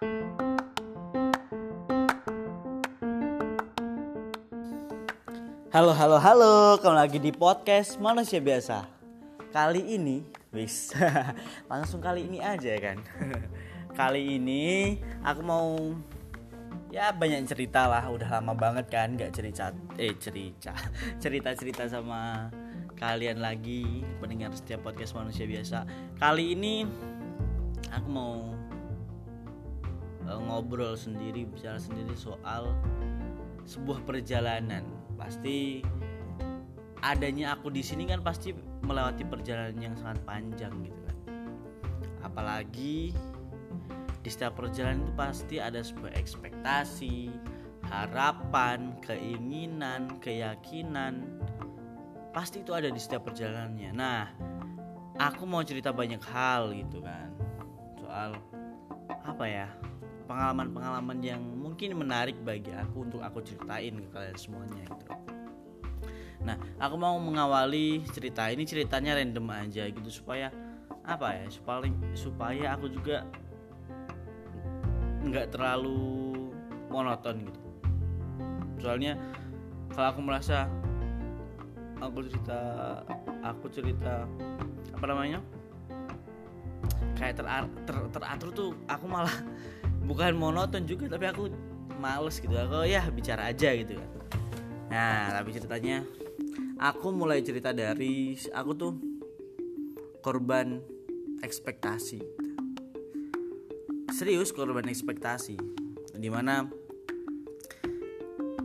Halo halo halo, kembali lagi di podcast manusia biasa. Kali ini, wis, langsung kali ini aja kan. kali ini aku mau ya banyak cerita lah, udah lama banget kan nggak cerita, eh cerita, cerita cerita sama kalian lagi mendengar setiap podcast manusia biasa. Kali ini aku mau uh, ngobrol sendiri, bicara sendiri soal sebuah perjalanan. Pasti adanya aku di sini kan pasti melewati perjalanan yang sangat panjang gitu kan. Apalagi di setiap perjalanan itu pasti ada sebuah ekspektasi harapan keinginan keyakinan. Pasti itu ada di setiap perjalanannya. Nah aku mau cerita banyak hal gitu kan. Soal apa ya pengalaman-pengalaman yang mungkin menarik bagi aku untuk aku ceritain ke kalian semuanya gitu. Nah, aku mau mengawali cerita ini ceritanya random aja gitu supaya apa ya? Supaya supaya aku juga nggak terlalu monoton gitu. Soalnya kalau aku merasa aku cerita aku cerita apa namanya? kayak ter, ter, teratur tuh aku malah bukan monoton juga tapi aku males gitu. Aku ya bicara aja gitu kan. Nah tapi ceritanya aku mulai cerita dari aku tuh korban ekspektasi. Serius korban ekspektasi. Di mana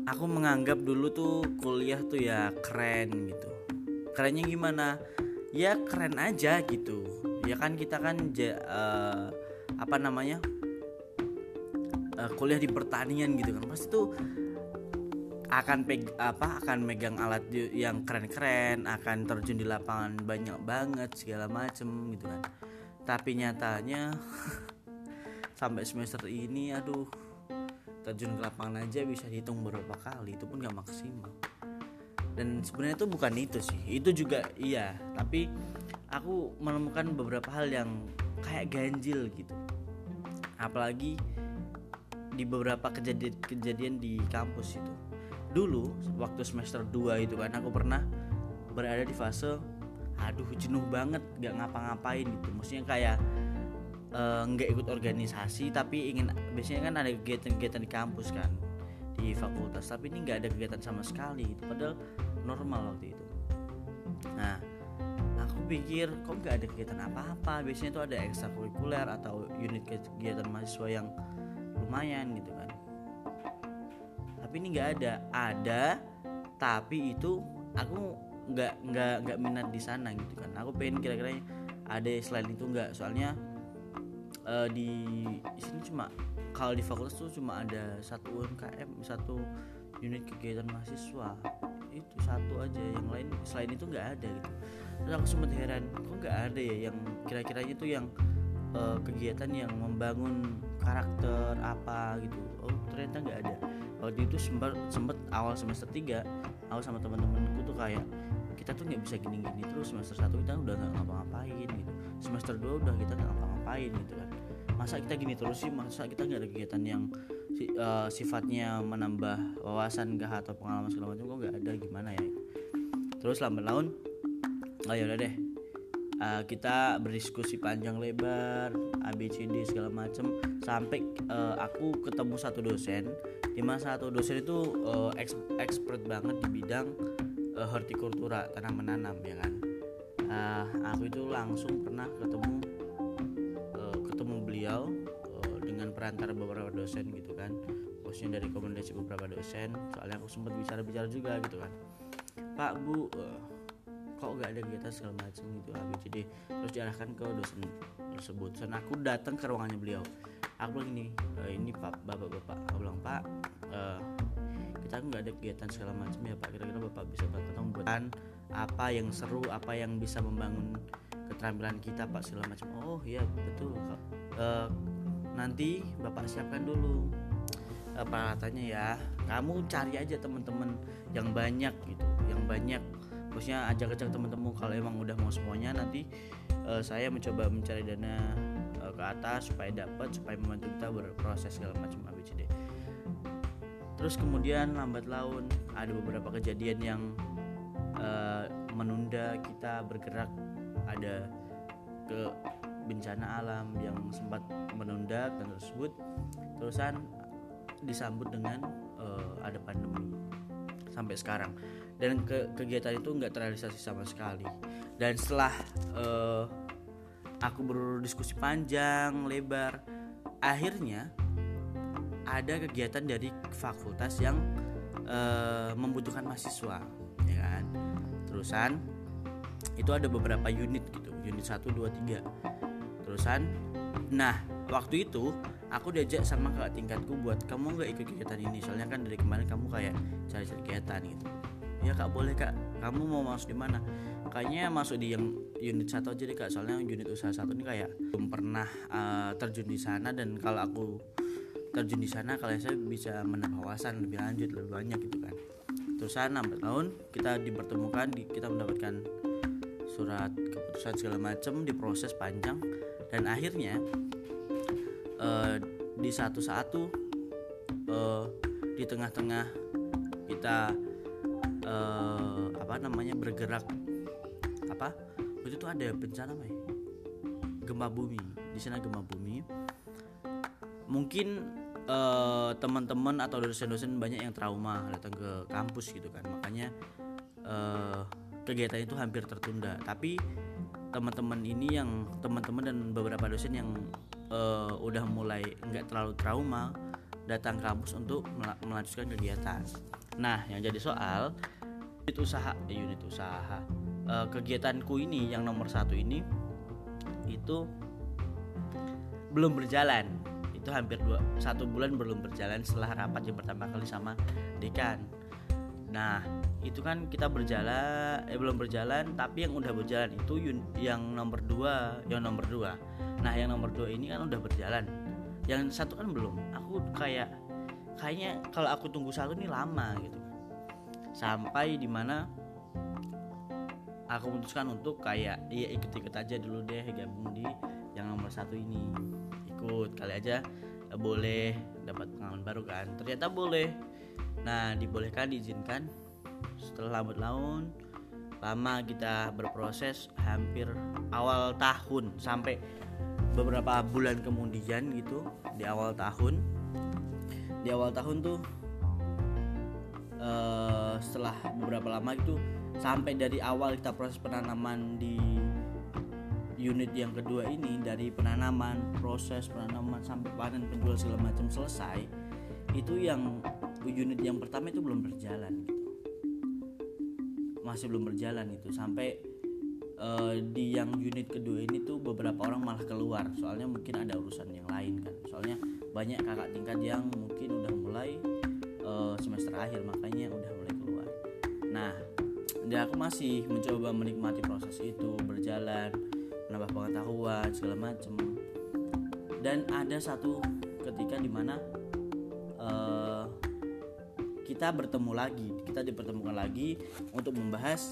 aku menganggap dulu tuh kuliah tuh ya keren gitu. Kerennya gimana? Ya keren aja gitu. Ya kan kita kan uh, apa namanya uh, kuliah di pertanian gitu kan. Pasti tuh akan peg apa akan megang alat yang keren-keren akan terjun di lapangan banyak banget segala macem gitu kan. Tapi nyatanya sampai semester ini aduh terjun ke lapangan aja bisa dihitung beberapa kali itu pun gak maksimal. Dan sebenarnya itu bukan itu sih itu juga iya. Tapi aku menemukan beberapa hal yang kayak ganjil gitu. Apalagi di beberapa kejadian-kejadian di kampus itu. Dulu waktu semester 2 itu kan aku pernah berada di fase aduh jenuh banget gak ngapa-ngapain gitu. Maksudnya kayak eh, nggak uh, ikut organisasi tapi ingin biasanya kan ada kegiatan-kegiatan di kampus kan di fakultas tapi ini nggak ada kegiatan sama sekali gitu. padahal normal waktu itu. Nah aku pikir kok nggak ada kegiatan apa-apa? Biasanya itu ada ekstrakurikuler atau unit kegiatan mahasiswa yang lumayan gitu kan. Tapi ini nggak ada. Ada tapi itu aku nggak nggak nggak minat di sana gitu kan. Aku pengen kira-kira ada selain itu nggak. Soalnya uh, di, sini cuma kalau di fakultas tuh cuma ada satu UMKM satu unit kegiatan mahasiswa. Itu satu aja yang lain selain itu nggak ada gitu. Terus aku sempat heran kok nggak ada ya yang kira-kiranya itu yang uh, kegiatan yang membangun karakter apa gitu. Oh ternyata nggak ada. Waktu itu sempat sempat awal semester 3 awal sama teman-temanku tuh kayak kita tuh nggak bisa gini-gini terus semester satu kita udah nggak ngapa-ngapain gitu. Semester 2 udah kita nggak ngapa-ngapain gitu kan. Masa kita gini terus sih? Masa kita nggak ada kegiatan yang uh, sifatnya menambah wawasan gak atau pengalaman segala macam? Kok nggak ada? Gimana ya? Terus lambat laun oh ya udah deh uh, kita berdiskusi panjang lebar ABCD segala macem sampai uh, aku ketemu satu dosen di mana satu dosen itu uh, expert banget di bidang uh, hortikultura tanam menanam ya kan? Uh, aku itu langsung pernah ketemu uh, ketemu beliau uh, dengan perantara beberapa dosen gitu kan. Khususnya dari komunikasi beberapa dosen soalnya aku sempat bicara-bicara juga gitu kan. Pak Bu uh, kok gak ada kegiatan segala macam gitu ABCD terus diarahkan ke dosen tersebut. Dan aku datang ke ruangannya beliau. Aku bilang ini e, ini pak bapak bapak aku bilang pak uh, kita nggak ada kegiatan segala macam ya pak. Kira-kira bapak bisa bantu buatan apa yang seru apa yang bisa membangun keterampilan kita pak segala macam oh iya betul uh, nanti bapak siapkan dulu peralatannya ya. Kamu cari aja teman-teman yang banyak gitu yang banyak maksudnya ajak-ajak teman-teman kalau emang udah mau semuanya nanti uh, saya mencoba mencari dana uh, ke atas supaya dapat supaya membantu kita berproses segala macam ABCD terus kemudian lambat laun ada beberapa kejadian yang uh, menunda kita bergerak. Ada ke bencana alam yang sempat menunda dan tersebut terusan disambut dengan uh, ada pandemi. Sampai sekarang dan ke kegiatan itu nggak terrealisasi sama sekali. Dan setelah uh, aku berdiskusi panjang lebar akhirnya ada kegiatan dari fakultas yang uh, membutuhkan mahasiswa ya kan? Terusan itu ada beberapa unit gitu unit 1 2 3 terusan nah waktu itu aku diajak sama kakak tingkatku buat kamu nggak ikut kegiatan ini soalnya kan dari kemarin kamu kayak cari-cari kegiatan gitu ya kak boleh kak. Kamu mau masuk di mana? Kayaknya masuk di yang unit satu aja deh kak. Soalnya unit usaha satu ini kayak belum pernah uh, terjun di sana. Dan kalau aku terjun di sana kalian saya bisa menambah wawasan lebih lanjut lebih banyak gitu kan. Terusan 6 tahun kita dipertemukan di, kita mendapatkan surat keputusan segala macam diproses panjang. Dan akhirnya uh, di satu satu uh, di tengah-tengah kita uh, apa namanya bergerak. Apa? Itu tuh ada bencana ya? gempa bumi. Di sana gempa bumi. Mungkin uh, teman-teman atau dosen-dosen banyak yang trauma datang ke kampus gitu kan. Makanya uh, kegiatan itu hampir tertunda. Tapi teman-teman ini yang teman-teman dan beberapa dosen yang uh, udah mulai nggak terlalu trauma datang kampus untuk melanjutkan kegiatan. Nah yang jadi soal unit usaha eh, unit usaha. Uh, kegiatanku ini yang nomor satu ini itu belum berjalan. Itu hampir dua satu bulan belum berjalan setelah rapat yang pertama kali sama dekan. Nah itu kan kita berjalan eh belum berjalan tapi yang udah berjalan itu yang nomor dua yang nomor dua. Nah yang nomor dua ini kan udah berjalan. Yang satu kan belum. Aku kayak kayaknya kalau aku tunggu satu ini lama gitu sampai di mana aku memutuskan untuk kayak iya ikut-ikut aja dulu deh gabung di yang nomor satu ini. Ikut kali aja eh, boleh dapat pengalaman baru kan. Ternyata boleh. Nah dibolehkan diizinkan. Setelah lambat laun lama kita berproses hampir awal tahun sampai beberapa bulan kemudian gitu di awal tahun. Di awal tahun tuh uh, setelah beberapa lama itu sampai dari awal kita proses penanaman di unit yang kedua ini dari penanaman proses penanaman sampai panen penjual segala macam selesai itu yang unit yang pertama itu belum berjalan gitu. Masih belum berjalan itu. Sampai uh, di yang unit kedua ini tuh beberapa orang malah keluar. Soalnya mungkin ada urusan yang lain kan. Soalnya banyak kakak tingkat yang mungkin udah mulai uh, semester akhir. Makanya udah nah dan aku masih mencoba menikmati proses itu berjalan menambah pengetahuan segala macam dan ada satu ketika di mana uh, kita bertemu lagi kita dipertemukan lagi untuk membahas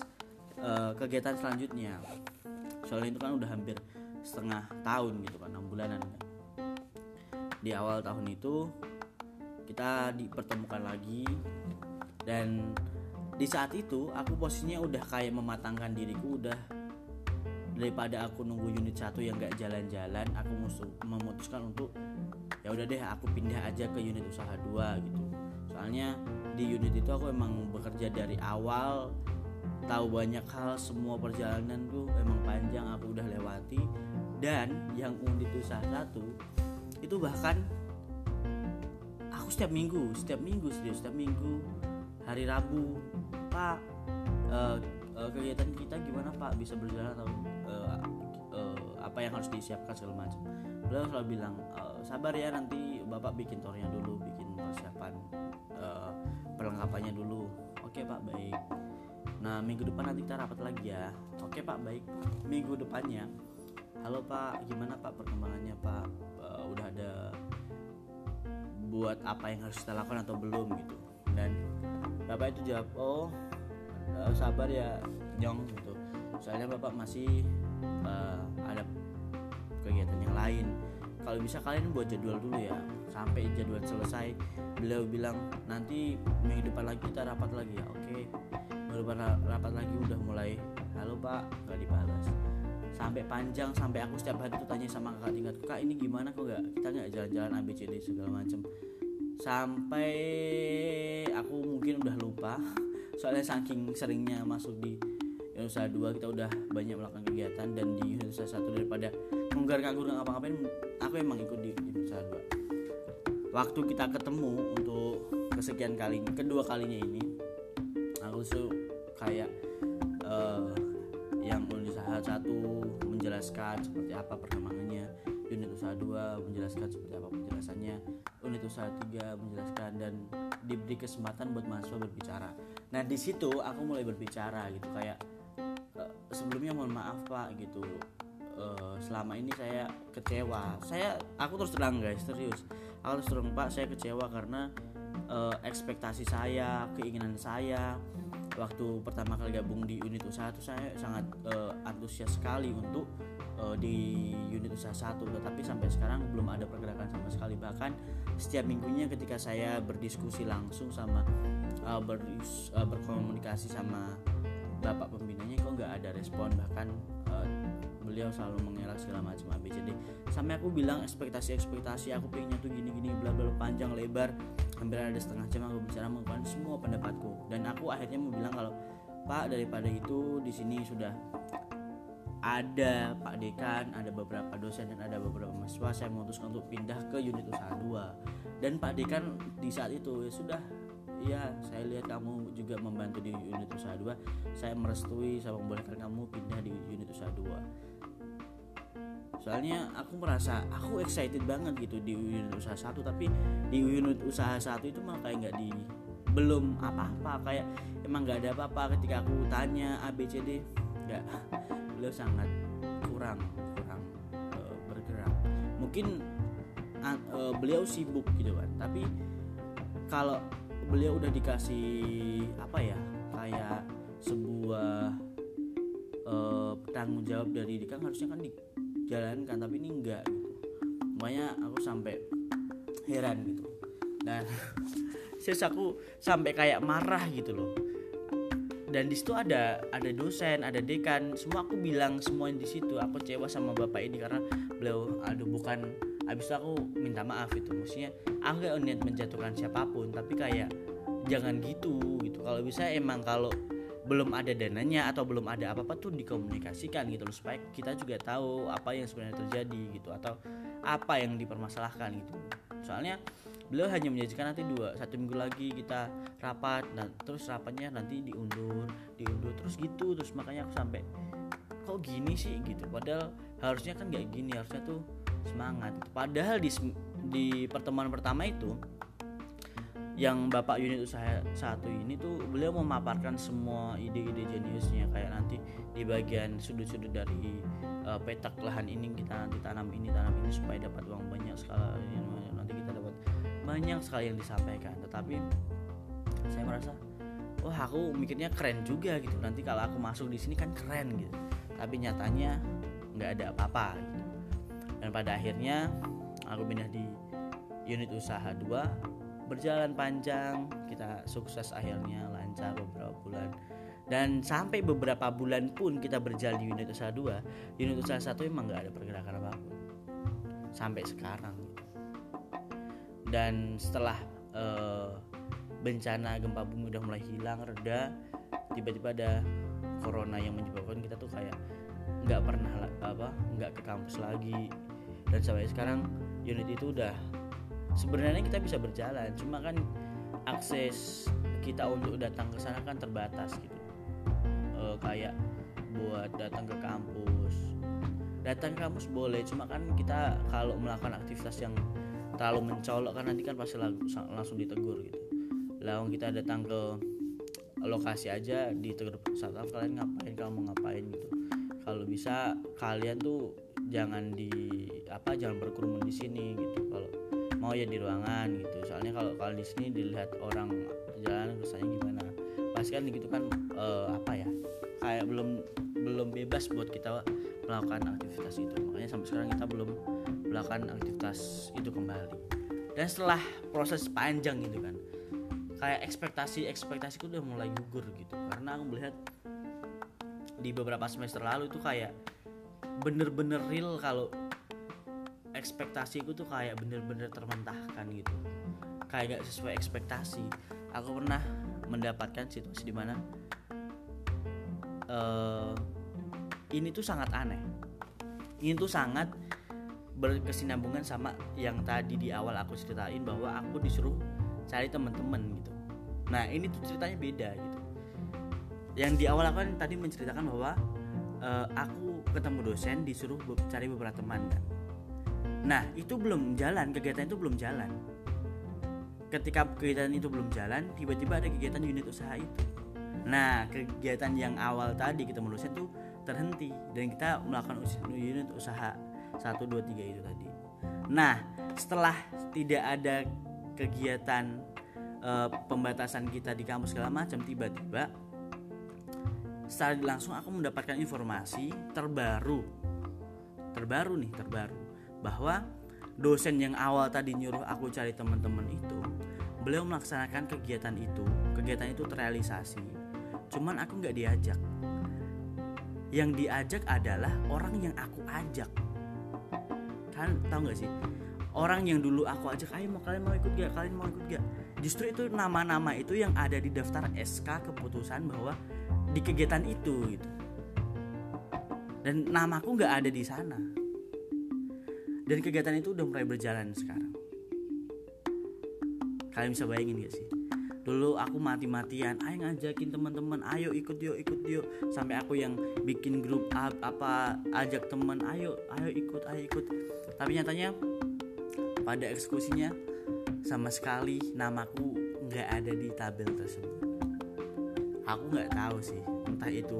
uh, kegiatan selanjutnya. Soalnya itu kan udah hampir setengah tahun gitu kan enam bulanan kan. Di awal tahun itu kita dipertemukan lagi dan di saat itu aku posisinya udah kayak mematangkan diriku udah daripada aku nunggu unit satu yang gak jalan-jalan aku memutuskan untuk ya udah deh aku pindah aja ke unit usaha dua gitu. Soalnya di unit itu aku emang bekerja dari awal tahu banyak hal semua perjalanan tuh emang panjang aku udah lewati. Dan yang unit usaha satu itu bahkan aku setiap minggu setiap minggu serius setiap minggu hari Rabu. Pak uh, uh, kegiatan kita gimana Pak? Bisa berjalan atau uh, uh, apa yang harus disiapkan segala macam. Beliau selalu bilang uh, sabar ya nanti bapak bikin tornya dulu bikin persiapan uh, perlengkapannya dulu. Oke Pak baik. Nah minggu depan nanti kita rapat lagi ya. Oke Pak baik. Minggu depannya. Halo Pak. Gimana Pak perkembangannya Pak? Uh, udah ada buat apa yang harus kita lakukan atau belum gitu. Dan bapak itu jawab oh uh, sabar ya Jong gitu. Soalnya bapak masih uh, ada kegiatan yang lain. Kalau bisa kalian buat jadwal dulu ya sampai jadwal selesai beliau bilang nanti minggu depan lagi kita rapat lagi ya. Oke depan rapat lagi udah mulai. Halo pak nggak dibalas. Sampai panjang sampai aku setiap hari tuh tanya sama kakak tingkatku kak ini gimana kok nggak? Kita nggak jalan-jalan ABCD segala macam sampai aku mungkin udah lupa soalnya saking seringnya masuk di usaha dua kita udah banyak melakukan kegiatan dan di usaha satu daripada menggar nganggur nggak ngapa-ngapain aku emang ikut di usaha dua. Waktu kita ketemu untuk kesekian kali kedua kalinya ini aku tuh kayak uh, yang usaha satu menjelaskan seperti apa perkembangannya unit usaha dua menjelaskan seperti apa penjelasannya. Unit usaha tiga menjelaskan dan diberi kesempatan buat mahasiswa berbicara. Nah di situ aku mulai berbicara gitu kayak sebelumnya mohon maaf pak gitu. Uh, selama ini saya kecewa. Saya aku terus terang guys serius. Aku terus terang pak saya kecewa karena uh, ekspektasi saya keinginan saya waktu pertama kali gabung di unit usaha itu saya sangat antusias sekali untuk uh, di unit usaha satu tetapi sampai sekarang belum ada pergerakan sama sekali. Bahkan setiap minggunya ketika saya berdiskusi langsung sama uh, ber, uh, berkomunikasi sama bapak pembinanya kok nggak ada respon. Bahkan uh, beliau selalu mengelak segala macam ABCD sampai aku bilang ekspektasi ekspektasi aku pengennya tuh gini gini bla bla panjang lebar hampir ada setengah jam aku bicara mengungkapkan semua pendapatku. Dan aku akhirnya mau bilang kalau Pak daripada itu di sini sudah ada Pak Dekan, ada beberapa dosen dan ada beberapa mahasiswa saya memutuskan untuk pindah ke unit usaha 2 dan Pak Dekan di saat itu ya sudah iya saya lihat kamu juga membantu di unit usaha 2 saya merestui saya membolehkan kamu pindah di unit usaha 2 soalnya aku merasa aku excited banget gitu di unit usaha satu tapi di unit usaha satu itu malah kayak nggak di belum apa-apa. Kayak emang nggak ada apa-apa ketika aku tanya A B C D nggak beliau sangat kurang kurang uh, bergerak. Mungkin uh, beliau sibuk gitu kan tapi kalau beliau udah dikasih apa ya kayak sebuah uh, tanggung jawab dari Dika harusnya kan dijalankan tapi ini enggak gitu. Makanya aku sampai heran gitu. Dan serius aku sampai kayak marah gitu loh dan di situ ada ada dosen ada dekan. Semua aku bilang semua di situ. Aku kecewa sama bapak ini karena beliau aduh bukan abis itu aku minta maaf itu. Maksudnya aku gak niat menjatuhkan siapa pun tapi kayak jangan gitu gitu. Kalau bisa emang kalau belum ada dananya atau belum ada apa-apa tuh dikomunikasikan gitu loh supaya kita juga tahu apa yang sebenarnya terjadi gitu atau apa yang dipermasalahkan gitu. Soalnya beliau hanya menjanjikan nanti dua satu minggu lagi kita rapat dan terus rapatnya nanti diundur diundur terus gitu terus makanya aku sampai kok gini sih? Gitu. Padahal harusnya kan kayak gini harusnya tuh semangat. Padahal di di pertemuan pertama itu yang bapak unit usaha satu ini tuh beliau memaparkan semua ide-ide jeniusnya. Kayak nanti di bagian sudut-sudut dari uh, petak lahan ini kita nanti tanam ini tanam ini supaya dapat uang banyak sekali nanti banyak sekali yang disampaikan tetapi saya merasa wah aku mikirnya keren juga gitu. Nanti kalau aku masuk di sini kan keren gitu. Tapi nyatanya nggak ada apa-apa gitu. Dan pada akhirnya aku pindah di unit usaha 2 berjalan panjang kita sukses akhirnya lancar beberapa bulan. Dan sampai beberapa bulan pun kita berjalan di unit usaha 2 unit usaha satu emang nggak ada pergerakan apa pun. Sampai sekarang gitu. Dan setelah uh, bencana gempa bumi udah mulai hilang reda tiba-tiba ada corona yang menyebabkan kita tuh kayak nggak pernah apa nggak ke kampus lagi. Dan sampai sekarang unit itu udah sebenarnya kita bisa berjalan cuma kan akses kita untuk datang ke sana kan terbatas gitu. E, kayak buat datang ke kampus. Datang ke kampus boleh cuma kan kita kalau melakukan aktivitas yang terlalu mencolok kan nanti kan pasti langsung ditegur gitu. Lalu kita datang ke lokasi aja ditegur saat kalian ngapain kamu ngapain gitu. Kalau bisa kalian tuh jangan di apa jangan berkerumun di sini gitu. Kalau mau ya di ruangan gitu. Soalnya kalau kalau di sini dilihat orang jalan kesannya gimana? Pasti kan gitu kan uh, apa ya kayak belum belum bebas buat kita melakukan aktivitas itu. Makanya sampai sekarang kita belum melakukan aktivitas itu kembali. Dan setelah proses panjang gitu kan kayak ekspektasi ekspektasiku udah mulai gugur gitu. Karena aku melihat di beberapa semester lalu itu kayak bener-bener real kalau ekspektasiku tuh kayak bener-bener termentahkan gitu. Kayak gak sesuai ekspektasi. Aku pernah mendapatkan situasi di mana uh, ini tuh sangat aneh. Ini tuh sangat berkesinambungan sama yang tadi di awal aku ceritain bahwa aku disuruh cari teman-teman gitu. Nah ini tuh ceritanya beda gitu. Yang di awal aku kan tadi menceritakan bahwa uh, aku ketemu dosen disuruh cari beberapa teman kan. Nah itu belum jalan kegiatan itu belum jalan. Ketika kegiatan itu belum jalan tiba-tiba ada kegiatan unit usaha itu. Nah kegiatan yang awal tadi kita dosen tuh terhenti dan kita melakukan unit usaha 1 2 3 itu tadi. Nah setelah tidak ada kegiatan e, pembatasan kita di kampus segala macam tiba-tiba secara langsung aku mendapatkan informasi terbaru terbaru nih terbaru bahwa dosen yang awal tadi nyuruh aku cari teman-teman itu beliau melaksanakan kegiatan itu kegiatan itu terrealisasi. Cuman aku nggak diajak. Yang diajak adalah orang yang aku ajak kan tahu nggak sih? Orang yang dulu aku ajak ayo mau kalian mau ikut gak? Kalian mau ikut gak? Justru itu nama-nama itu yang ada di daftar SK keputusan bahwa di kegiatan itu gitu. Dan namaku nggak ada di sana. Dan kegiatan itu udah mulai berjalan sekarang. Kalian bisa bayangin gak sih? Dulu aku mati-matian ayo ngajakin teman-teman ayo ikut yuk ikut yuk. Sampai aku yang bikin grup up, apa ajak teman ayo ayo ikut ayo ikut tapi nyatanya pada eksekusinya sama sekali namaku nggak ada di tabel tersebut. Aku nggak tahu sih entah itu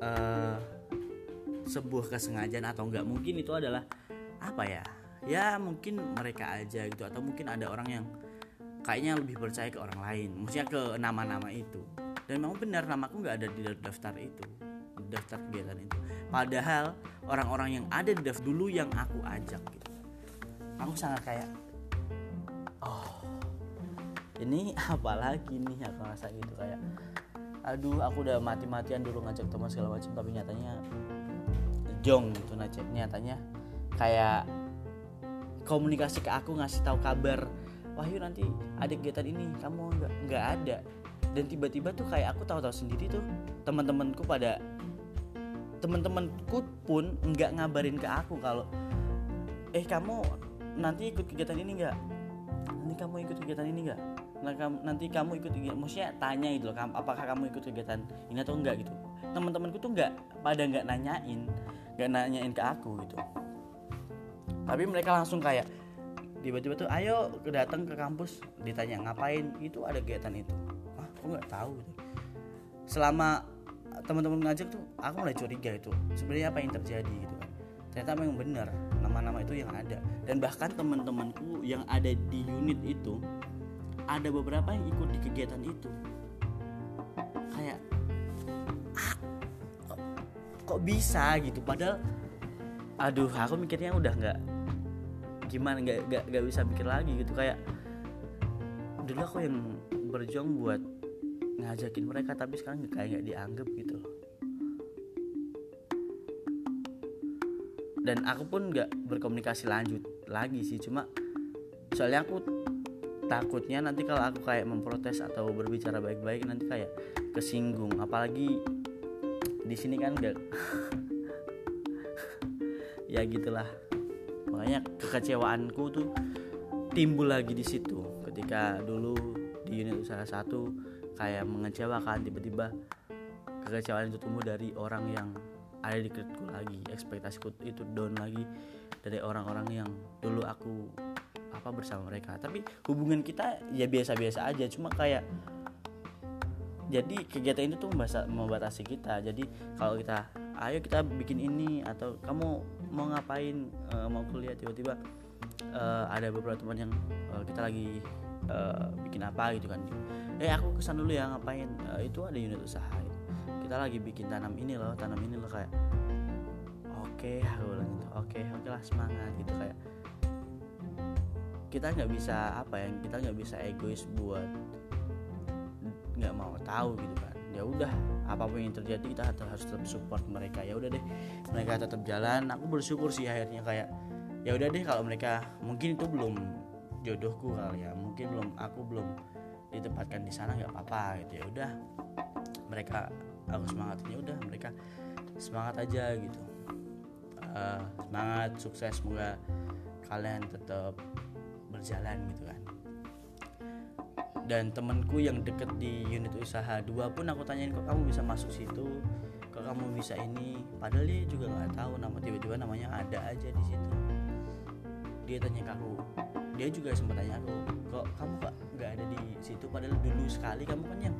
uh, sebuah kesengajaan atau enggak mungkin itu adalah apa ya ya mungkin mereka aja gitu atau mungkin ada orang yang kayaknya lebih percaya ke orang lain maksudnya ke nama-nama itu. Dan memang benar namaku nggak ada di daftar itu daftar kegiatan itu padahal orang-orang yang ada di daftar dulu yang aku ajak gitu. Aku sangat kayak oh ini apa lagi nih? Aku rasa gitu kayak aduh aku udah mati-matian dulu ngajak teman segala macam tapi nyatanya jong gitu nyatanya kayak komunikasi ke aku ngasih tahu kabar Wahyu nanti ada kegiatan ini kamu nggak nggak ada. Dan tiba-tiba tuh kayak aku tahu-tahu sendiri tuh teman-temanku pada teman-temanku pun nggak ngabarin ke aku kalau eh kamu nanti ikut kegiatan ini nggak? Nanti kamu ikut kegiatan ini nggak? Nanti kamu ikut kegiatan maksudnya tanya itu loh apakah kamu ikut kegiatan ini atau enggak gitu. Teman-temanku tuh nggak pada nggak nanyain nggak nanyain ke aku gitu. Tapi mereka langsung kayak tiba-tiba tuh ayo datang ke kampus. Ditanya ngapain? Itu ada kegiatan itu. Ah aku nggak tahu? Gitu selama teman-teman ngajak tuh aku mulai curiga itu sebenarnya apa yang terjadi gitu kan. Ternyata memang benar nama-nama itu yang ada. Dan bahkan teman-temanku yang ada di unit itu ada beberapa yang ikut di kegiatan itu. Kayak ah, kok, kok bisa gitu? Padahal aduh aku mikirnya udah nggak gimana nggak nggak bisa mikir lagi gitu. Kayak dulu aku yang berjuang buat ngajakin mereka tapi sekarang kayak nggak dianggap gitu. Dan aku pun nggak berkomunikasi lanjut lagi sih cuma soalnya aku takutnya nanti kalau aku kayak memprotes atau berbicara baik-baik nanti kayak kesinggung. Apalagi di sini kan gak ya gitulah. Makanya kekecewaanku tuh timbul lagi di situ. Ketika dulu di unit usaha satu kayak mengecewakan tiba-tiba kekecewaan itu tumbuh dari orang yang ada di dekatku lagi. Ekspektasiku itu down lagi dari orang-orang yang dulu aku apa bersama mereka. Tapi hubungan kita ya biasa-biasa aja cuma kayak jadi kegiatan itu tuh membatasi kita. Jadi kalau kita ayo kita bikin ini atau kamu mau ngapain? Uh, mau kuliah tiba-tiba uh, ada beberapa teman yang uh, kita lagi uh, bikin apa gitu kan. Eh aku kesan dulu ya ngapain? Uh, itu ada unit usaha. Kita lagi bikin tanam ini loh tanam ini loh kayak oke oke aku bilang gitu oke oke lah semangat gitu kayak. Kita nggak bisa apa ya kita nggak bisa egois buat nggak mau tahu gitu kan. Ya udah apa pun yang terjadi kita harus tetap support mereka. Ya udah deh mereka tetap jalan. Aku bersyukur sih akhirnya kayak ya udah deh kalau mereka mungkin itu belum jodohku kali ya. Mungkin belum aku belum ditempatkan di sana nggak apa-apa gitu. Ya udah mereka aku semangatin ya udah mereka semangat aja gitu. Uh, semangat sukses semoga kalian tetap berjalan gitu kan. Dan temanku yang deket di unit usaha dua pun aku tanyain kok kamu bisa masuk situ? Kok kamu bisa ini? Padahal dia juga nggak tahu nama tiba-tiba namanya ada aja di situ. Dia tanya ke aku dia juga sempat tanya aku kok kamu kok nggak ada di situ? Padahal dulu sekali kamu kan yang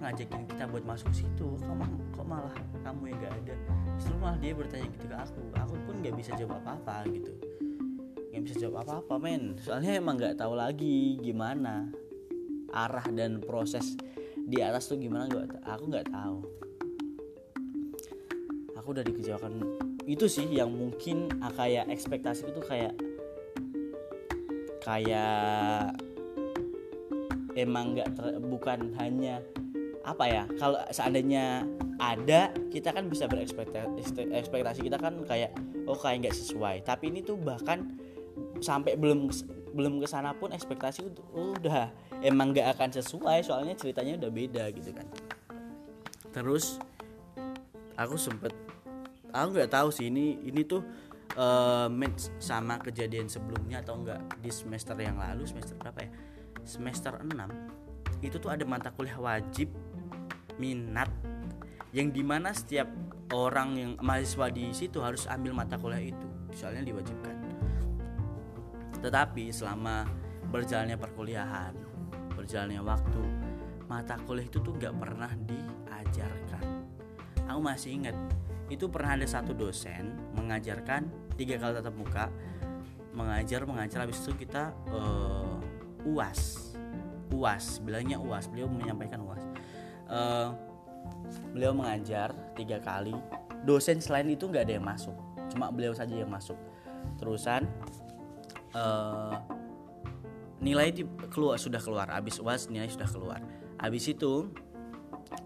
ngajakin kita buat masuk situ. Kok, kok malah kamu yang nggak ada? Justru malah dia bertanya gitu ke aku. Aku pun nggak bisa jawab apa-apa gitu. Nggak bisa jawab apa-apa men. Soalnya emang nggak tahu lagi gimana arah dan proses di atas tuh gimana gak, aku nggak tahu. Aku udah dikecewakan. Itu sih yang mungkin ah, kayak ekspektasi itu kayak kayak emang nggak bukan hanya apa ya kalau seandainya ada kita kan bisa berekspektasi ekspektasi kita kan kayak oh kayak nggak sesuai. Tapi ini tuh bahkan sampai belum belum ke sana pun ekspektasi udah emang gak akan sesuai soalnya ceritanya udah beda gitu kan. Terus aku sempet aku nggak tahu sih ini ini tuh uh, match sama kejadian sebelumnya atau enggak di semester yang lalu semester berapa ya semester 6 itu tuh ada mata kuliah wajib minat yang di mana setiap orang yang mahasiswa di situ harus ambil mata kuliah itu soalnya diwajibkan tetapi selama berjalannya perkuliahan, berjalannya waktu, mata kuliah itu tuh gak pernah diajarkan. Aku masih ingat, itu pernah ada satu dosen mengajarkan tiga kali tatap muka, mengajar mengajar habis itu kita uh, uas, uas, bilangnya uas, beliau menyampaikan uas. Uh, beliau mengajar tiga kali, dosen selain itu nggak ada yang masuk, cuma beliau saja yang masuk. Terusan uh, nilai di, keluar sudah keluar. Habis uas nilai sudah keluar. Habis itu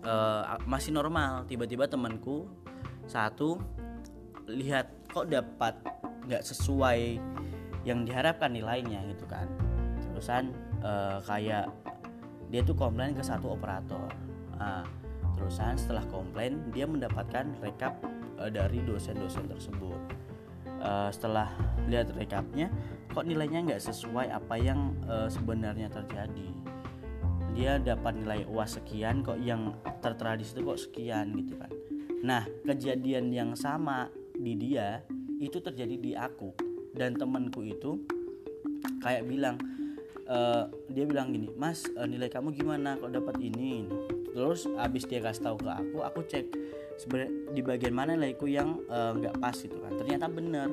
uh, masih normal. Tiba-tiba temanku satu lihat kok dapat nggak sesuai yang diharapkan nilainya gitu kan. Terusan uh, kayak dia tuh komplain ke satu operator. Uh, terusan setelah komplain dia mendapatkan rekap uh, dari dosen-dosen tersebut. Uh, setelah lihat rekapnya kok nilainya nggak sesuai apa yang uh, sebenarnya terjadi? Dia dapat nilai uas sekian kok yang tertera di situ kok sekian gitu kan. Nah kejadian yang sama di dia itu terjadi di aku. Dan temanku itu kayak bilang uh, dia bilang gini mas uh, nilai kamu gimana kok dapat ini? Terus abis dia kasih tahu ke aku aku cek di bagian mana nilaiku yang nggak uh, pas itu kan. Ternyata bener.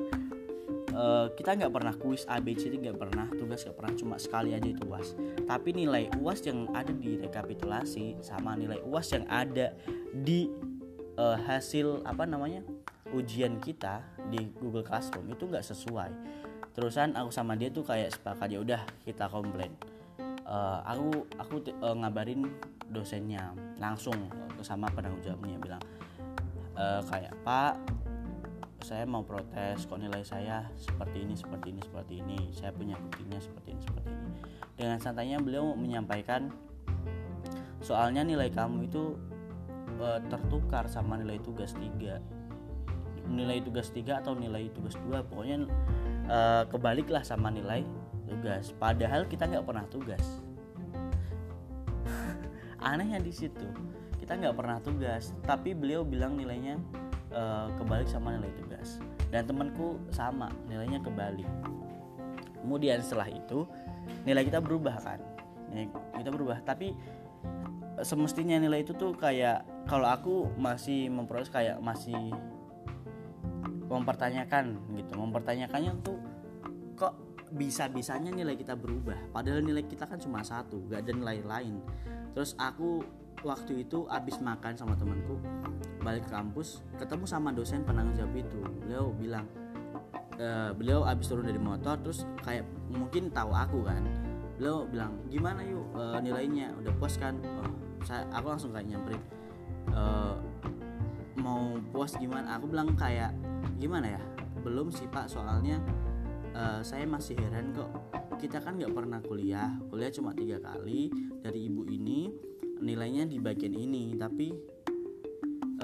Uh, kita nggak pernah kuis ABCD nggak pernah tugas nggak pernah cuma sekali aja itu uas. Tapi nilai uas yang ada di rekapitulasi sama nilai uas yang ada di uh, hasil apa namanya ujian kita di Google Classroom itu nggak sesuai. Terusan aku sama dia tuh kayak sepakat ya udah kita komplain. Uh, aku aku uh, ngabarin dosennya langsung sama penanggung jawabnya bilang uh, kayak pak saya mau protes kok nilai saya seperti ini seperti ini seperti ini. Saya punya buktinya seperti ini seperti ini. Dengan santainya beliau menyampaikan soalnya nilai kamu itu e, tertukar sama nilai tugas 3 nilai tugas 3 atau nilai tugas 2 pokoknya e, kebaliklah sama nilai tugas. Padahal kita nggak pernah tugas. Anehnya di situ kita nggak pernah tugas tapi beliau bilang nilainya uh, kebalik sama nilai tugas. Dan temanku sama nilainya kebalik. Kemudian setelah itu nilai kita berubah kan? Nilai kita berubah tapi semestinya nilai itu tuh kayak kalau aku masih memproses kayak masih mempertanyakan gitu. Mempertanyakannya tuh kok bisa-bisanya nilai kita berubah? Padahal nilai kita kan cuma satu gak ada nilai lain. Terus aku waktu itu abis makan sama temanku balik ke kampus ketemu sama dosen penanggung jawab itu. Beliau bilang e, beliau abis turun dari motor terus kayak mungkin tahu aku kan. Beliau bilang gimana yuk e, nilainya? Udah puas kan? Oh, saya aku langsung kayak nyamperin e, mau puas gimana? Aku bilang kayak gimana ya? Belum sih pak. Soalnya uh, saya masih heran kok. Kita kan nggak pernah kuliah. Kuliah cuma tiga kali. Dari ibu ini nilainya di bagian ini. Tapi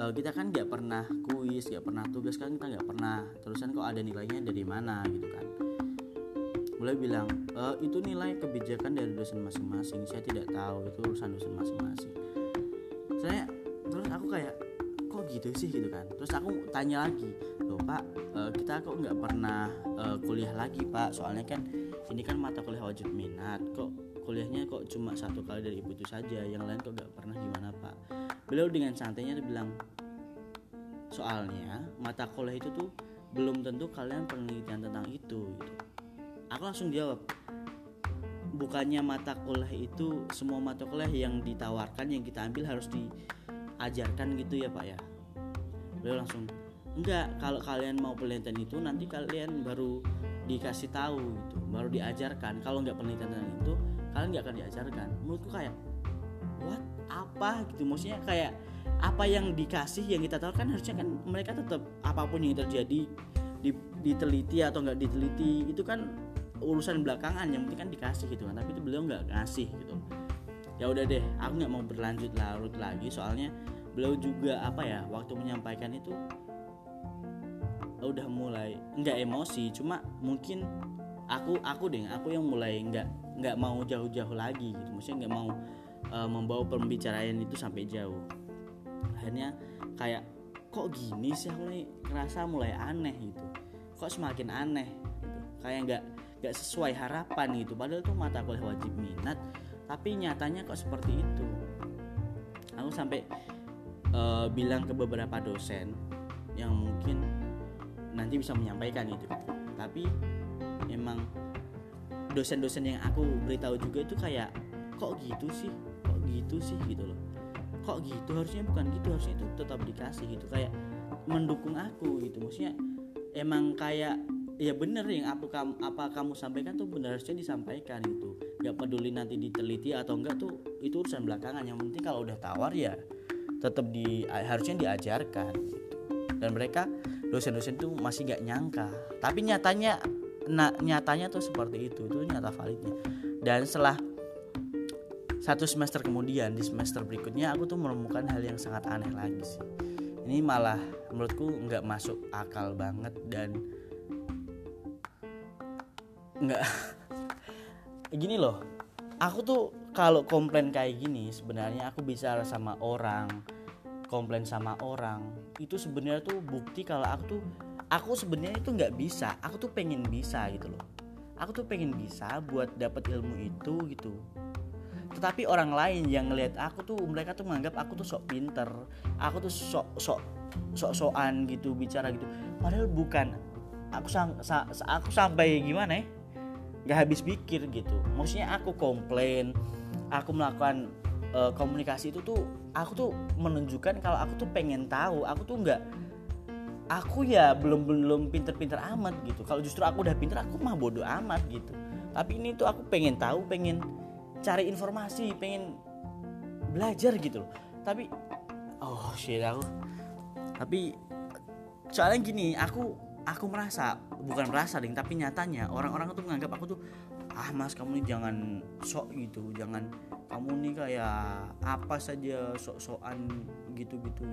uh, kita kan nggak pernah kuis nggak pernah tugas kan kita nggak pernah. Terusan kok ada nilainya dari mana gitu kan. Mulai bilang e, itu nilai kebijakan dari dosen masing-masing. Saya tidak tahu itu urusan dosen masing-masing. Saya terus aku kayak gitu sih gitu kan. Terus aku tanya lagi loh pak uh, kita kok nggak pernah uh, kuliah lagi pak? Soalnya kan ini kan mata kuliah wajib minat. Kok kuliahnya kok cuma satu kali dari ibu itu saja yang lain kok nggak pernah gimana pak? Beliau dengan santainya dia bilang soalnya mata kuliah itu tuh belum tentu kalian penelitian tentang itu gitu. Aku langsung jawab bukannya mata kuliah itu semua mata kuliah yang ditawarkan yang kita ambil harus di ajarkan gitu ya pak ya beliau langsung enggak kalau kalian mau penelitian itu nanti kalian baru dikasih tahu gitu baru diajarkan. Kalau nggak penelitian itu kalian nggak akan diajarkan. Menurutku kayak what? Apa? Gitu. Maksudnya kayak apa yang dikasih yang kita tahu kan harusnya kan mereka tetap apa pun yang terjadi diteliti atau nggak diteliti itu kan urusan belakangan yang penting kan dikasih gitu kan. Tapi itu beliau nggak ngasih gitu. Ya udah deh aku nggak mau berlanjut larut lagi soalnya beliau juga apa ya waktu menyampaikan itu udah mulai nggak emosi cuma mungkin aku aku deh aku yang mulai nggak nggak mau jauh-jauh lagi gitu. Maksudnya nggak mau uh, membawa pembicaraan itu sampai jauh. Akhirnya kayak kok gini sih aku nih? Ngerasa mulai aneh gitu. Kok semakin aneh? Gitu. Kayak nggak nggak sesuai harapan gitu. Padahal tuh mata kuliah wajib minat tapi nyatanya kok seperti itu. Aku sampai uh, bilang ke beberapa dosen yang mungkin nanti bisa menyampaikan itu tapi emang dosen-dosen yang aku beritahu juga itu kayak kok gitu sih? Kok gitu sih? gitu loh. Kok gitu? Harusnya bukan gitu harusnya itu tetap dikasih gitu. Kayak mendukung aku gitu. Maksudnya emang kayak ya bener yang apa kamu apa kamu sampaikan tuh benar harusnya disampaikan itu nggak peduli nanti diteliti atau enggak tuh itu urusan belakangan. Yang penting kalau udah tawar ya tetap di harusnya diajarkan gitu. dan mereka dosen-dosen tuh masih nggak nyangka. Tapi nyatanya nah, nyatanya tuh seperti itu itu nyata validnya. Dan setelah satu semester kemudian di semester berikutnya aku tuh menemukan hal yang sangat aneh lagi sih. Ini malah menurutku nggak masuk akal banget dan nggak gini loh. Aku tuh kalau komplain kayak gini sebenarnya aku bisa sama orang komplain sama orang itu sebenarnya tuh bukti kalau aku tuh aku sebenarnya itu nggak bisa aku tuh pengen bisa gitu loh. Aku tuh pengen bisa buat dapat ilmu itu gitu. Tetapi orang lain yang ngelihat aku tuh mereka tuh menganggap aku tuh sok pinter aku tuh sok sok sok sokan gitu bicara gitu. Padahal bukan aku sang, sa, aku sampai gimana ya? Nggak habis pikir gitu. Maksudnya aku komplain aku melakukan uh, komunikasi itu tuh aku tuh menunjukkan kalau aku tuh pengen tahu. Aku tuh nggak aku ya belum belum pinter-pinter amat gitu. Kalau justru aku udah pinter aku mah bodoh amat gitu. Tapi ini tuh aku pengen tahu pengen cari informasi pengen belajar gitu loh. Tapi oh shit aku. Tapi soalnya gini aku aku merasa bukan merasa ding tapi nyatanya orang-orang tuh menganggap aku tuh ah mas kamu nih jangan sok gitu jangan kamu nih kayak apa saja sok-sokan gitu-gitu.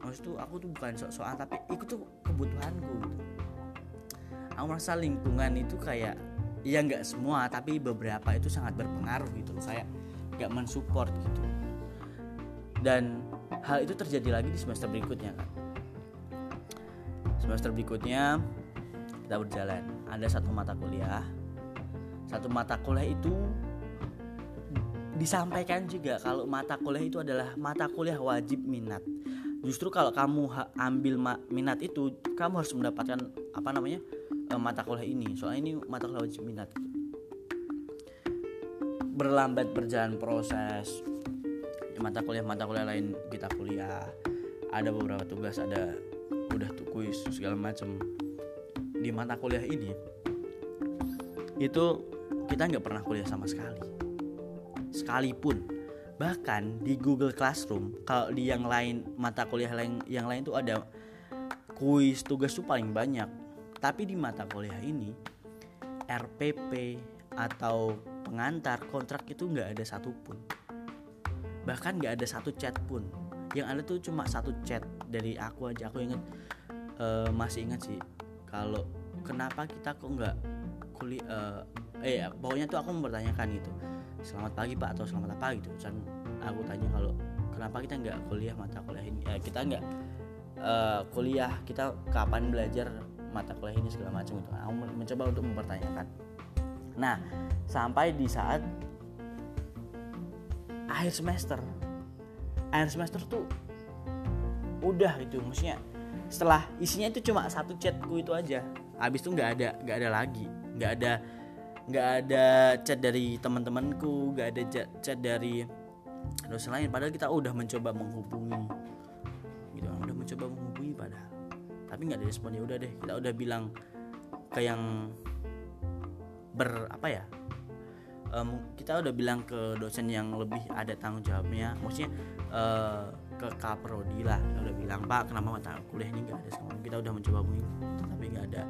Maksud tuh aku tuh bukan sok-sokan tapi itu tuh kebutuhanku gitu. Aku merasa lingkungan itu kayak ya nggak semua tapi beberapa itu sangat berpengaruh gitu kayak nggak mensupport gitu. Dan hal itu terjadi lagi di semester berikutnya kan semester berikutnya kita berjalan. Ada satu mata kuliah satu mata kuliah itu disampaikan juga kalau mata kuliah itu adalah mata kuliah wajib minat. Justru kalau kamu ambil minat itu kamu harus mendapatkan apa namanya e, mata kuliah ini. Soalnya ini mata kuliah wajib minat. Berlambat berjalan proses mata kuliah mata kuliah lain kita kuliah. Ada beberapa tugas ada udah tuh kuis segala macam di mata kuliah ini itu kita nggak pernah kuliah sama sekali. Sekalipun bahkan di Google Classroom kalau di yang lain mata kuliah lain yang lain tuh ada kuis tugas tuh paling banyak. Tapi di mata kuliah ini RPP atau pengantar kontrak itu nggak ada satupun. Bahkan nggak ada satu chat pun. Yang ada tuh cuma satu chat dari aku aja. Aku inget uh, masih ingat sih kalau kenapa kita kok nggak kuliah uh, eh pokoknya tuh aku mempertanyakan gitu selamat pagi pak atau selamat apa? gitu. Kan aku tanya kalau kenapa kita nggak kuliah mata kuliah ini? Eh, kita nggak uh, kuliah kita kapan belajar mata kuliah ini segala macam itu aku mencoba untuk mempertanyakan. Nah sampai di saat akhir semester akhir semester tuh udah itu maksudnya setelah isinya itu cuma satu chatku itu aja habis itu nggak ada nggak ada lagi nggak ada nggak ada chat dari teman-temanku nggak ada chat dari dosen lain. Padahal kita udah mencoba menghubungi. Gitu udah mencoba menghubungi padahal. Tapi nggak ada respon. Ya udah deh kita udah bilang ke yang ber apa ya? Um, kita udah bilang ke dosen yang lebih ada tanggung jawabnya. Maksudnya uh, ke kaprodi lah. Kita udah bilang pak kenapa mata kuliah ini nggak ada? Sama kita udah mencoba hubungi tapi nggak ada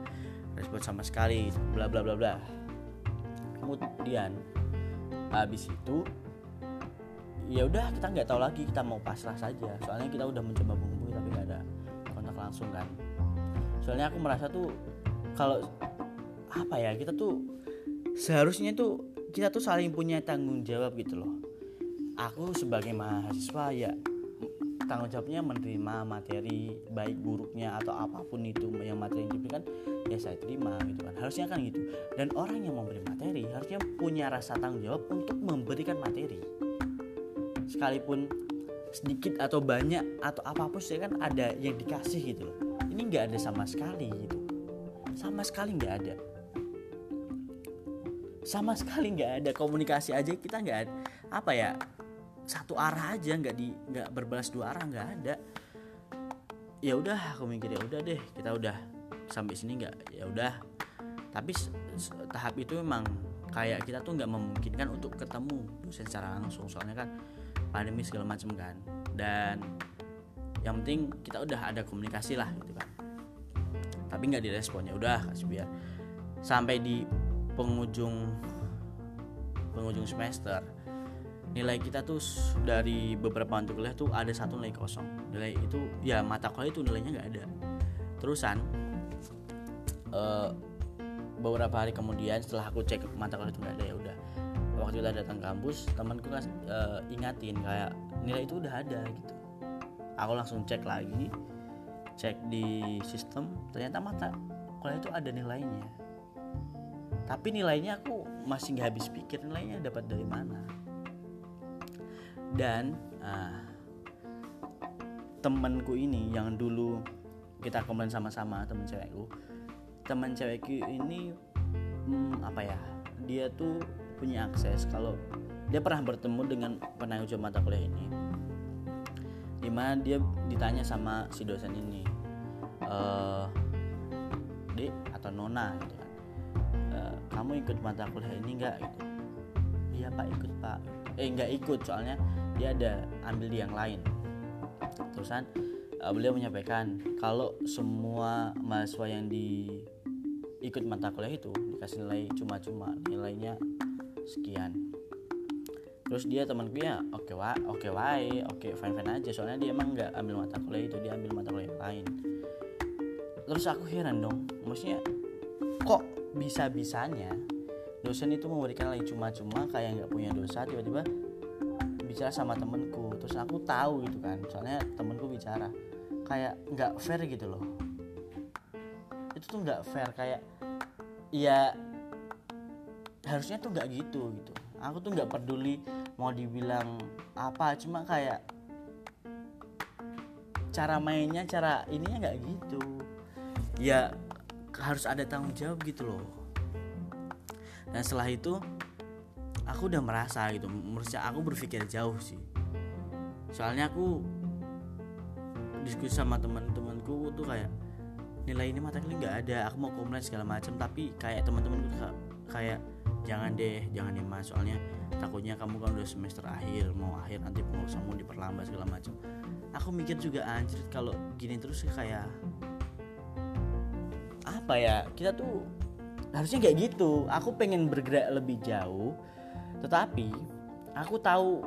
respon sama sekali. Bla bla bla bla kemudian habis itu ya udah kita nggak tahu lagi kita mau pasrah saja. Soalnya kita udah mencoba menghubungi tapi nggak ada kontak langsung kan. Soalnya aku merasa tuh kalau apa ya kita tuh seharusnya tuh kita tuh saling punya tanggung jawab gitu loh. Aku sebagai mahasiswa ya tanggung jawabnya menerima materi baik buruknya atau apa pun itu yang materi yang diberikan ya saya terima gitu kan. Harusnya kan gitu. Dan orang yang memberi materi harusnya punya rasa tanggung jawab untuk memberikan materi. Sekalipun sedikit atau banyak atau apa pun sih kan ada yang dikasih gitu ini nggak ada sama sekali gitu. Sama sekali nggak ada. Sama sekali nggak ada komunikasi aja kita nggak apa ya satu arah aja nggak di nggak berbalas dua arah nggak ada. Ya udah aku mikir ya udah deh kita udah sampai sini nggak? Ya udah. Tapi tahap itu memang kayak kita tuh nggak memungkinkan untuk ketemu dosen secara langsung. Soalnya kan pandemi segala macam kan. Dan yang penting kita udah ada komunikasi lah gitu kan. Tapi nggak direspon ya udah kasih biar. Sampai di penghujung penghujung semester nilai kita tuh dari beberapa mata kuliah tuh ada satu nilai kosong. Nilai itu ya mata kuliah itu nilainya nggak ada. Terusan uh, beberapa hari kemudian setelah aku cek mata kuliah itu nggak ada ya udah. Waktu kita datang kampus temanku kan uh, ingatin kayak nilai itu udah ada gitu. Aku langsung cek lagi cek di sistem ternyata mata kuliah itu ada nilainya. Tapi nilainya aku masih nggak habis pikir nilainya dapat dari mana dan uh, temanku ini yang dulu kita komplain sama-sama teman cewekku. Teman cewekku ini hmm, apa ya dia tuh punya akses kalau dia pernah bertemu dengan penanggung jawab mata kuliah ini. Di mana dia ditanya sama si dosen ini e, dek atau nona? Gitu kamu ikut mata kuliah ini enggak gitu. Iya pak ikut pak eh enggak ikut soalnya dia ada ambil di yang lain. Terusan uh, beliau menyampaikan kalau semua mahasiswa yang di ikut mata kuliah itu dikasih nilai cuma-cuma nilainya sekian. Terus dia temanku ya oke wa oke okay, wae oke okay, fine fine aja. Soalnya dia emang nggak ambil mata kuliah itu dia ambil mata kuliah yang lain. Terus aku heran dong maksudnya kok bisa-bisanya dosen itu memberikan lagi cuma-cuma kayak nggak punya dosa tiba-tiba bicara sama temenku terus aku tahu gitu kan soalnya temenku bicara. Kayak nggak fair gitu loh. Itu tuh nggak fair kayak ya harusnya tuh nggak gitu gitu. Aku tuh nggak peduli mau dibilang apa cuma kayak cara mainnya cara ininya nggak gitu. Ya harus ada tanggung jawab gitu loh dan setelah itu aku udah merasa gitu. Menurut aku berpikir jauh sih. Soalnya aku diskusi sama teman-temanku tuh kayak nilai ini mata kuliah nggak ada aku mau komplain segala macam. Tapi kayak teman-temanku tuh kayak jangan deh jangan deh mas. Soalnya takutnya kamu kan udah semester akhir mau akhir nanti pengurusanmu diperlambat segala macam. Aku mikir juga anjir kalau gini terus kayak apa ya kita tuh harusnya kayak gitu. Aku pengen bergerak lebih jauh tetapi aku tahu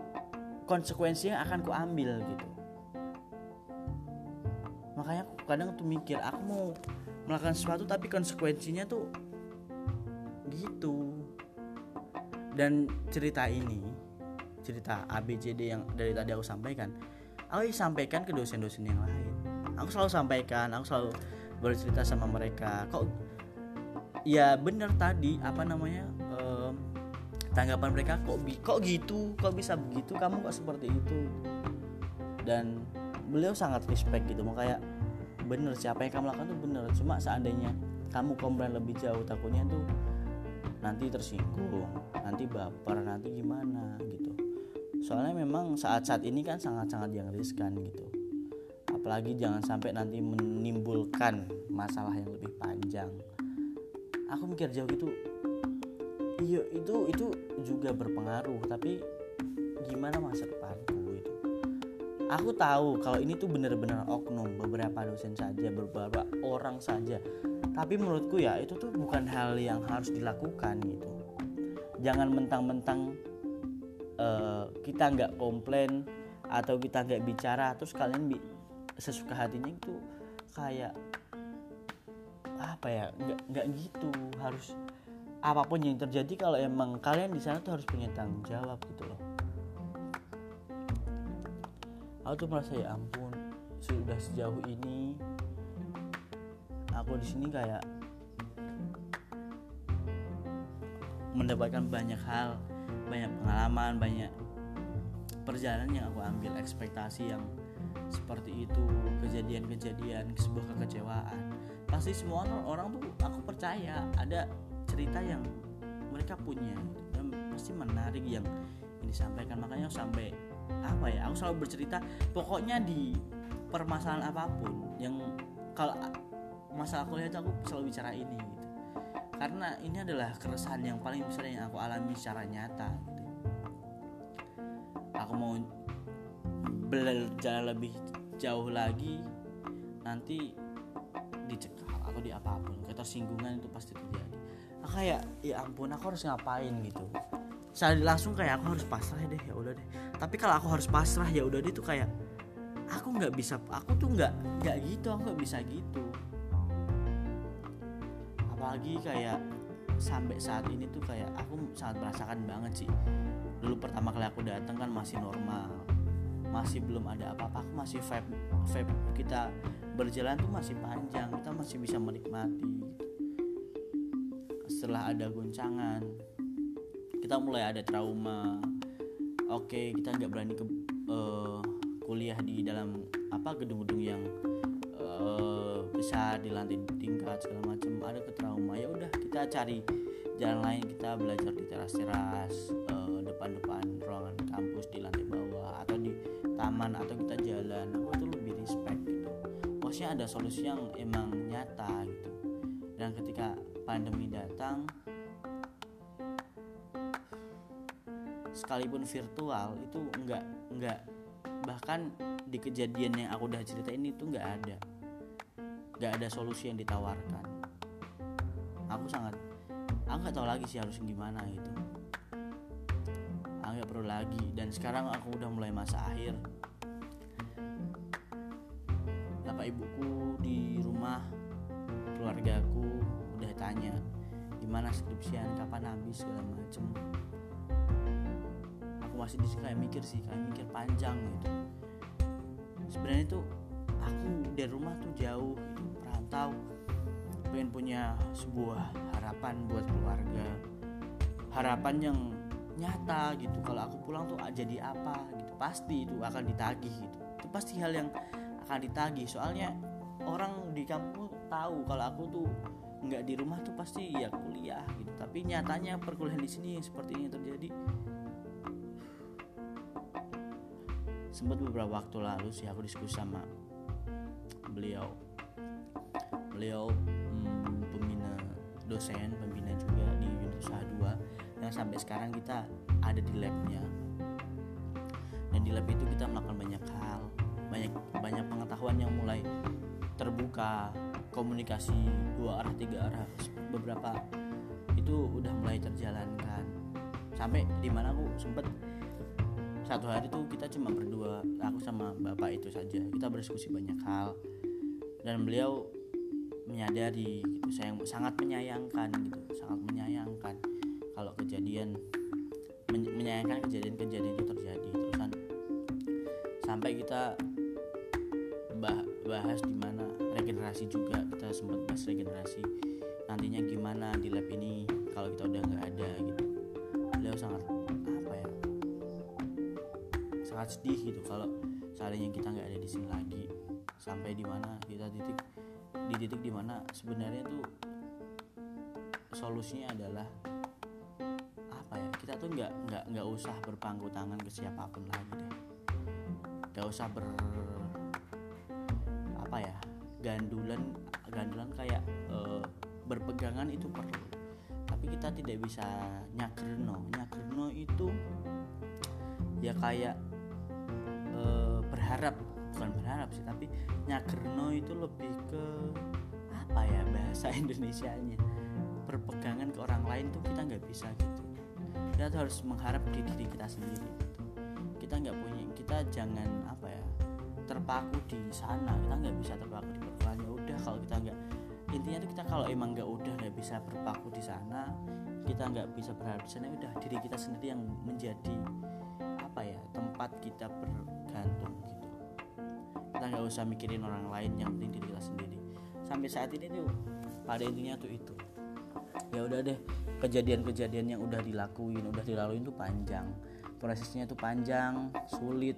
konsekuensi yang akan ku ambil gitu. Makanya aku kadang tuh mikir aku mau melakukan sesuatu tapi konsekuensinya tuh gitu. Dan cerita ini cerita ABCD yang dari tadi aku sampaikan aku sampaikan ke dosen-dosen yang lain. Aku selalu sampaikan aku selalu bercerita sama mereka. Kok ya bener tadi apa namanya um, tanggapan mereka kok kok gitu? Kok bisa begitu? Kamu kok seperti itu? Dan beliau sangat respect gitu mau kayak bener siapa yang kamu lakukan tuh bener. Cuma seandainya kamu komplain lebih jauh takutnya tuh nanti tersinggung nanti baper nanti gimana gitu. Soalnya memang saat-saat ini kan sangat-sangat yang riskan gitu. Apalagi jangan sampai nanti menimbulkan masalah yang lebih panjang aku mikir jauh gitu. Iya itu itu juga berpengaruh tapi gimana masa depanku itu aku tahu kalau ini tuh benar-benar oknum beberapa dosen saja beberapa orang saja. Tapi menurutku ya itu tuh bukan hal yang harus dilakukan gitu. Jangan mentang-mentang uh, kita nggak komplain atau kita nggak bicara terus kalian bi sesuka hatinya itu kayak apa ya nggak nggak gitu. Harus apa pun yang terjadi kalau emang kalian di sana tuh harus punya tanggung jawab gitu loh. Aku tuh merasa ya ampun sudah sejauh ini aku di sini kayak mendapatkan banyak hal banyak pengalaman banyak perjalanan yang aku ambil ekspektasi yang seperti itu kejadian-kejadian sebuah kekecewaan pasti semua orang tuh aku percaya ada cerita yang mereka punya dan pasti menarik yang disampaikan makanya sampai apa ya aku selalu bercerita pokoknya di permasalahan apa pun yang kalau masalah kuliah itu aku selalu bicara ini gitu karena ini adalah keresahan yang paling besar yang aku alami secara nyata gitu. aku mau berjalan lebih jauh lagi nanti dicekal atau di apa pun ketersinggungan itu pasti terjadi. Aku kayak ya ampun aku harus ngapain gitu? Saya langsung kayak aku harus pasrah deh ya udah deh. Tapi kalau aku harus pasrah ya udah deh tuh kayak aku nggak bisa aku tuh nggak nggak gitu aku nggak bisa gitu. Apalagi kayak sampai saat ini tuh kayak aku sangat merasakan banget sih. Dulu pertama kali aku datang kan masih normal. Masih belum ada apa-apa aku masih vibe vibe kita berjalan tuh masih panjang kita masih bisa menikmati setelah ada goncangan kita mulai ada trauma. Oke kita nggak berani ke uh, kuliah di dalam apa gedung-gedung yang uh, besar di lantai tingkat segala macam. Ada ke trauma ya udah kita cari jalan lain kita belajar di teras-teras uh, depan-depan ruangan kampus di lantai bawah atau di taman atau kita jalan maksudnya ada solusi yang emang nyata gitu. Dan ketika pandemi datang sekalipun virtual itu enggak enggak bahkan di kejadian yang aku udah cerita ini tuh nggak ada. Nggak ada solusi yang ditawarkan. Aku sangat aku nggak tahu lagi sih harus gimana gitu. Aku nggak perlu lagi. Dan sekarang aku udah mulai masa akhir ibuku di rumah keluargaku udah tanya gimana skripsian? Kapan habis? segala macem. Aku masih di kayak mikir sih kayak mikir panjang gitu. Sebenarnya itu aku dari rumah tuh jauh gitu perantau pengen punya sebuah harapan buat keluarga. Harapan yang nyata gitu kalau aku pulang tuh jadi apa? Gitu. Pasti itu akan ditagih gitu. Itu pasti hal yang akan ditagih. Soalnya orang di kampung tahu kalau aku tuh nggak di rumah tuh pasti ya kuliah gitu. Tapi nyatanya perkuliahan di sini seperti ini terjadi. Sempat beberapa waktu lalu sih aku diskusi sama beliau. Beliau hmm, pembina dosen pembina juga di usaha 2 yang sampai sekarang kita ada di labnya. Dan di lab itu kita melakukan banyak hal banyak pengetahuan yang mulai terbuka komunikasi dua arah tiga arah beberapa itu udah mulai terjalankan. Sampai di mana aku sempet satu hari tuh kita cuma berdua aku sama bapak itu saja. Kita berdiskusi banyak hal dan beliau menyadari gitu. Saya sangat menyayangkan gitu sangat menyayangkan kalau kejadian menyayangkan kejadian-kejadian itu terjadi. Terusan sampai kita bahas di mana regenerasi juga. Kita sempat bahas regenerasi nantinya gimana di lab ini kalau kita udah nggak ada gitu. Beliau sangat apa ya sangat sedih gitu kalau seandainya kita nggak ada di sini lagi. Sampai di mana kita titik di titik di mana sebenarnya tuh solusinya adalah apa ya kita tuh nggak nggak nggak usah berpangku tangan ke siapa pun lagi deh. Nggak usah ber apa ya gandulan gandulan kayak e, berpegangan itu perlu. Tapi kita tidak bisa nyakreno. Nyakreno itu ya kayak e, berharap. Bukan berharap sih tapi nyakreno itu lebih ke apa ya bahasa Indonesia nya berpegangan ke orang lain tuh kita nggak bisa gitu. Kita harus mengharap di diri kita sendiri gitu. kita nggak punya kita jangan apa terpaku di sana kita nggak bisa terpaku di perkuliahan ya udah kalau kita nggak intinya tuh kita kalau emang nggak udah nggak bisa berpaku di sana kita nggak bisa berharap di sana ya udah diri kita sendiri yang menjadi apa ya tempat kita bergantung gitu. Kita nggak usah mikirin orang lain yang penting diri kita sendiri. Sampai saat ini tuh pada intinya tuh itu. Ya udah deh kejadian-kejadian yang udah dilakuin udah dilaluin tuh panjang. Prosesnya tuh panjang sulit.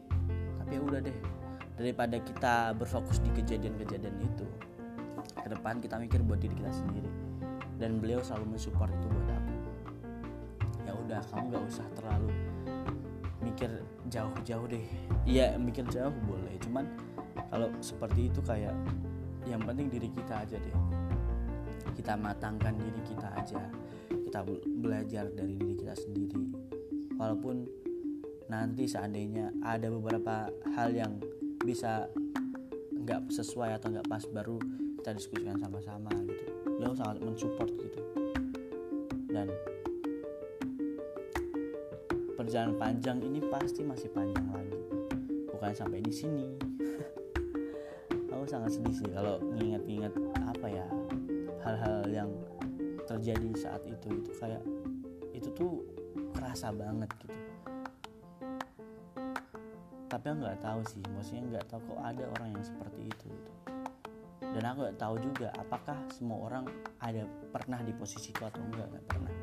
Tapi ya udah deh daripada kita berfokus di kejadian-kejadian itu. Ke depan kita mikir buat diri kita sendiri. Dan beliau selalu mensupport itu buat aku. Ya udah kamu gak usah terlalu mikir jauh-jauh deh. Iya mikir jauh boleh. Cuman kalau seperti itu kayak yang penting diri kita aja deh. Kita matangkan diri kita aja. Kita belajar dari diri kita sendiri. Walaupun nanti seandainya ada beberapa hal yang bisa nggak sesuai atau nggak pas baru kita diskusikan sama-sama gitu. Beliau sangat mensupport gitu. Dan perjalanan panjang ini pasti masih panjang lagi. Bukan sampai di sini. Aku sangat sedih sih kalau nginget-nginget apa ya hal-hal yang terjadi saat itu itu kayak itu tuh kerasa banget gitu tapi aku nggak tahu sih maksudnya nggak tahu kok ada orang yang seperti itu gitu. dan aku nggak tahu juga apakah semua orang ada pernah di posisiku atau enggak nggak pernah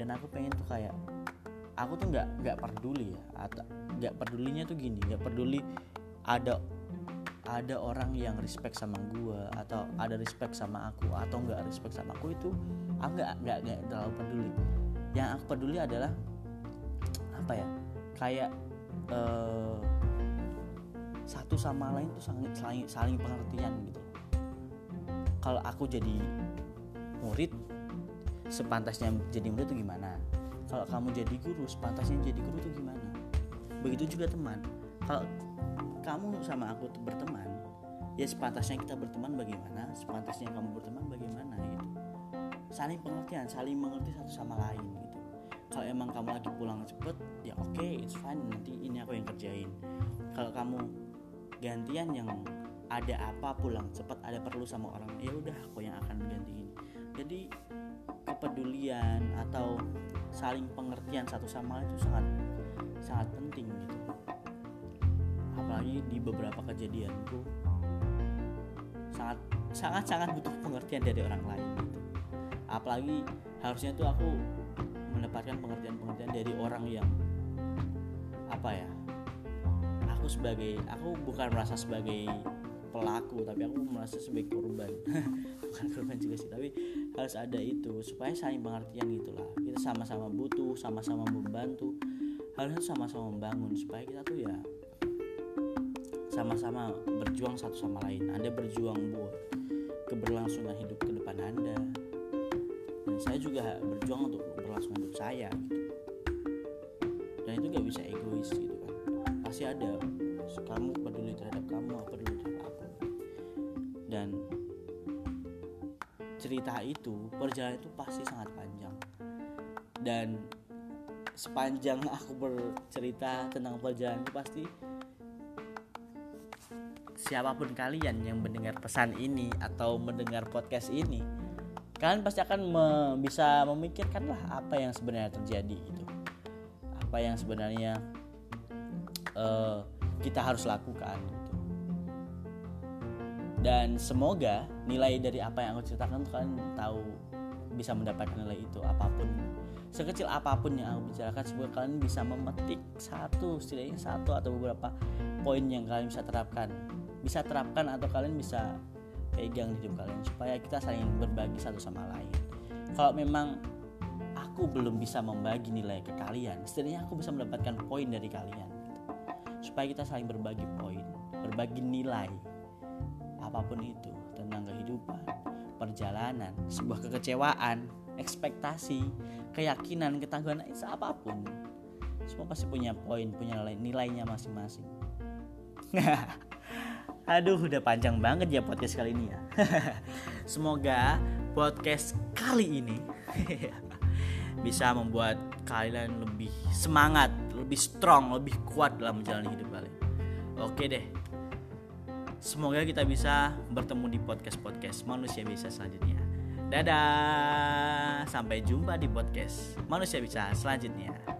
dan aku pengen tuh kayak aku tuh nggak nggak peduli ya atau nggak pedulinya tuh gini nggak peduli ada ada orang yang respect sama gue atau ada respect sama aku atau nggak respect sama aku itu aku nggak nggak nggak terlalu peduli yang aku peduli adalah apa ya kayak uh, satu sama lain tuh saling saling, saling pengertian gitu. Kalau aku jadi murid sepantasnya jadi murid itu gimana? Kalau kamu jadi guru sepantasnya jadi guru itu gimana? Begitu juga teman. Kalau kamu sama aku berteman ya sepantasnya kita berteman bagaimana? Sepantasnya kamu berteman bagaimana gitu? Saling pengertian saling mengerti satu sama lain gitu. Kalau emang kamu lagi pulang cepet ya oke okay, it's fine. Nanti ini aku yang kerjain. Kalau kamu gantian yang ada apa pulang cepet ada perlu sama orang ya udah aku yang akan gantiin. Jadi kepedulian atau saling pengertian satu sama itu sangat sangat penting gitu. Apalagi di beberapa kejadianku sangat sangat sangat butuh pengertian dari orang lain gitu. Apalagi harusnya tuh aku mendapatkan pengertian-pengertian dari orang yang apa ya sebagai aku bukan merasa sebagai pelaku tapi aku merasa sebagai korban. Bukan korban juga sih tapi harus ada itu supaya saling pengertian gitulah kita sama-sama butuh sama-sama membantu. Harusnya sama-sama membangun supaya kita tuh ya sama-sama berjuang satu sama lain. Anda berjuang buat keberlangsungan hidup ke depan anda. Dan saya juga berjuang untuk berlangsungan hidup saya gitu. Dan itu gak bisa egois gitu pasti ada. Kamu peduli terhadap kamu peduli terhadap aku? Dan cerita itu perjalanan itu pasti sangat panjang. Dan sepanjang aku bercerita tentang perjalanan itu pasti siapa pun kalian yang mendengar pesan ini atau mendengar podcast ini kalian pasti akan me bisa memikirkan lah apa yang sebenarnya terjadi gitu. Apa yang sebenarnya uh, kita harus lakukan gitu. dan semoga nilai dari apa yang aku ceritakan tuh kalian tahu bisa mendapatkan nilai itu. Apa pun sekecil apa pun yang aku bicarakan semoga kalian bisa memetik satu setidaknya satu atau beberapa poin yang kalian bisa terapkan. Bisa terapkan atau kalian bisa pegang di hidup kalian supaya kita saling berbagi satu sama lain. Kalau memang aku belum bisa membagi nilai ke kalian setidaknya aku bisa mendapatkan poin dari kalian supaya kita saling berbagi poin berbagi nilai apa pun itu tentang kehidupan perjalanan sebuah kekecewaan ekspektasi keyakinan ketangguhan itu apa pun semua pasti punya poin punya nilainya masing-masing. Aduh udah panjang banget ya podcast kali ini ya. Semoga podcast kali ini Bisa membuat kalian lebih semangat Lebih strong, lebih kuat dalam menjalani hidup kalian. Oke deh. Semoga kita bisa bertemu di podcast-podcast manusia bisa selanjutnya. Dadah. Sampai jumpa di podcast manusia bisa selanjutnya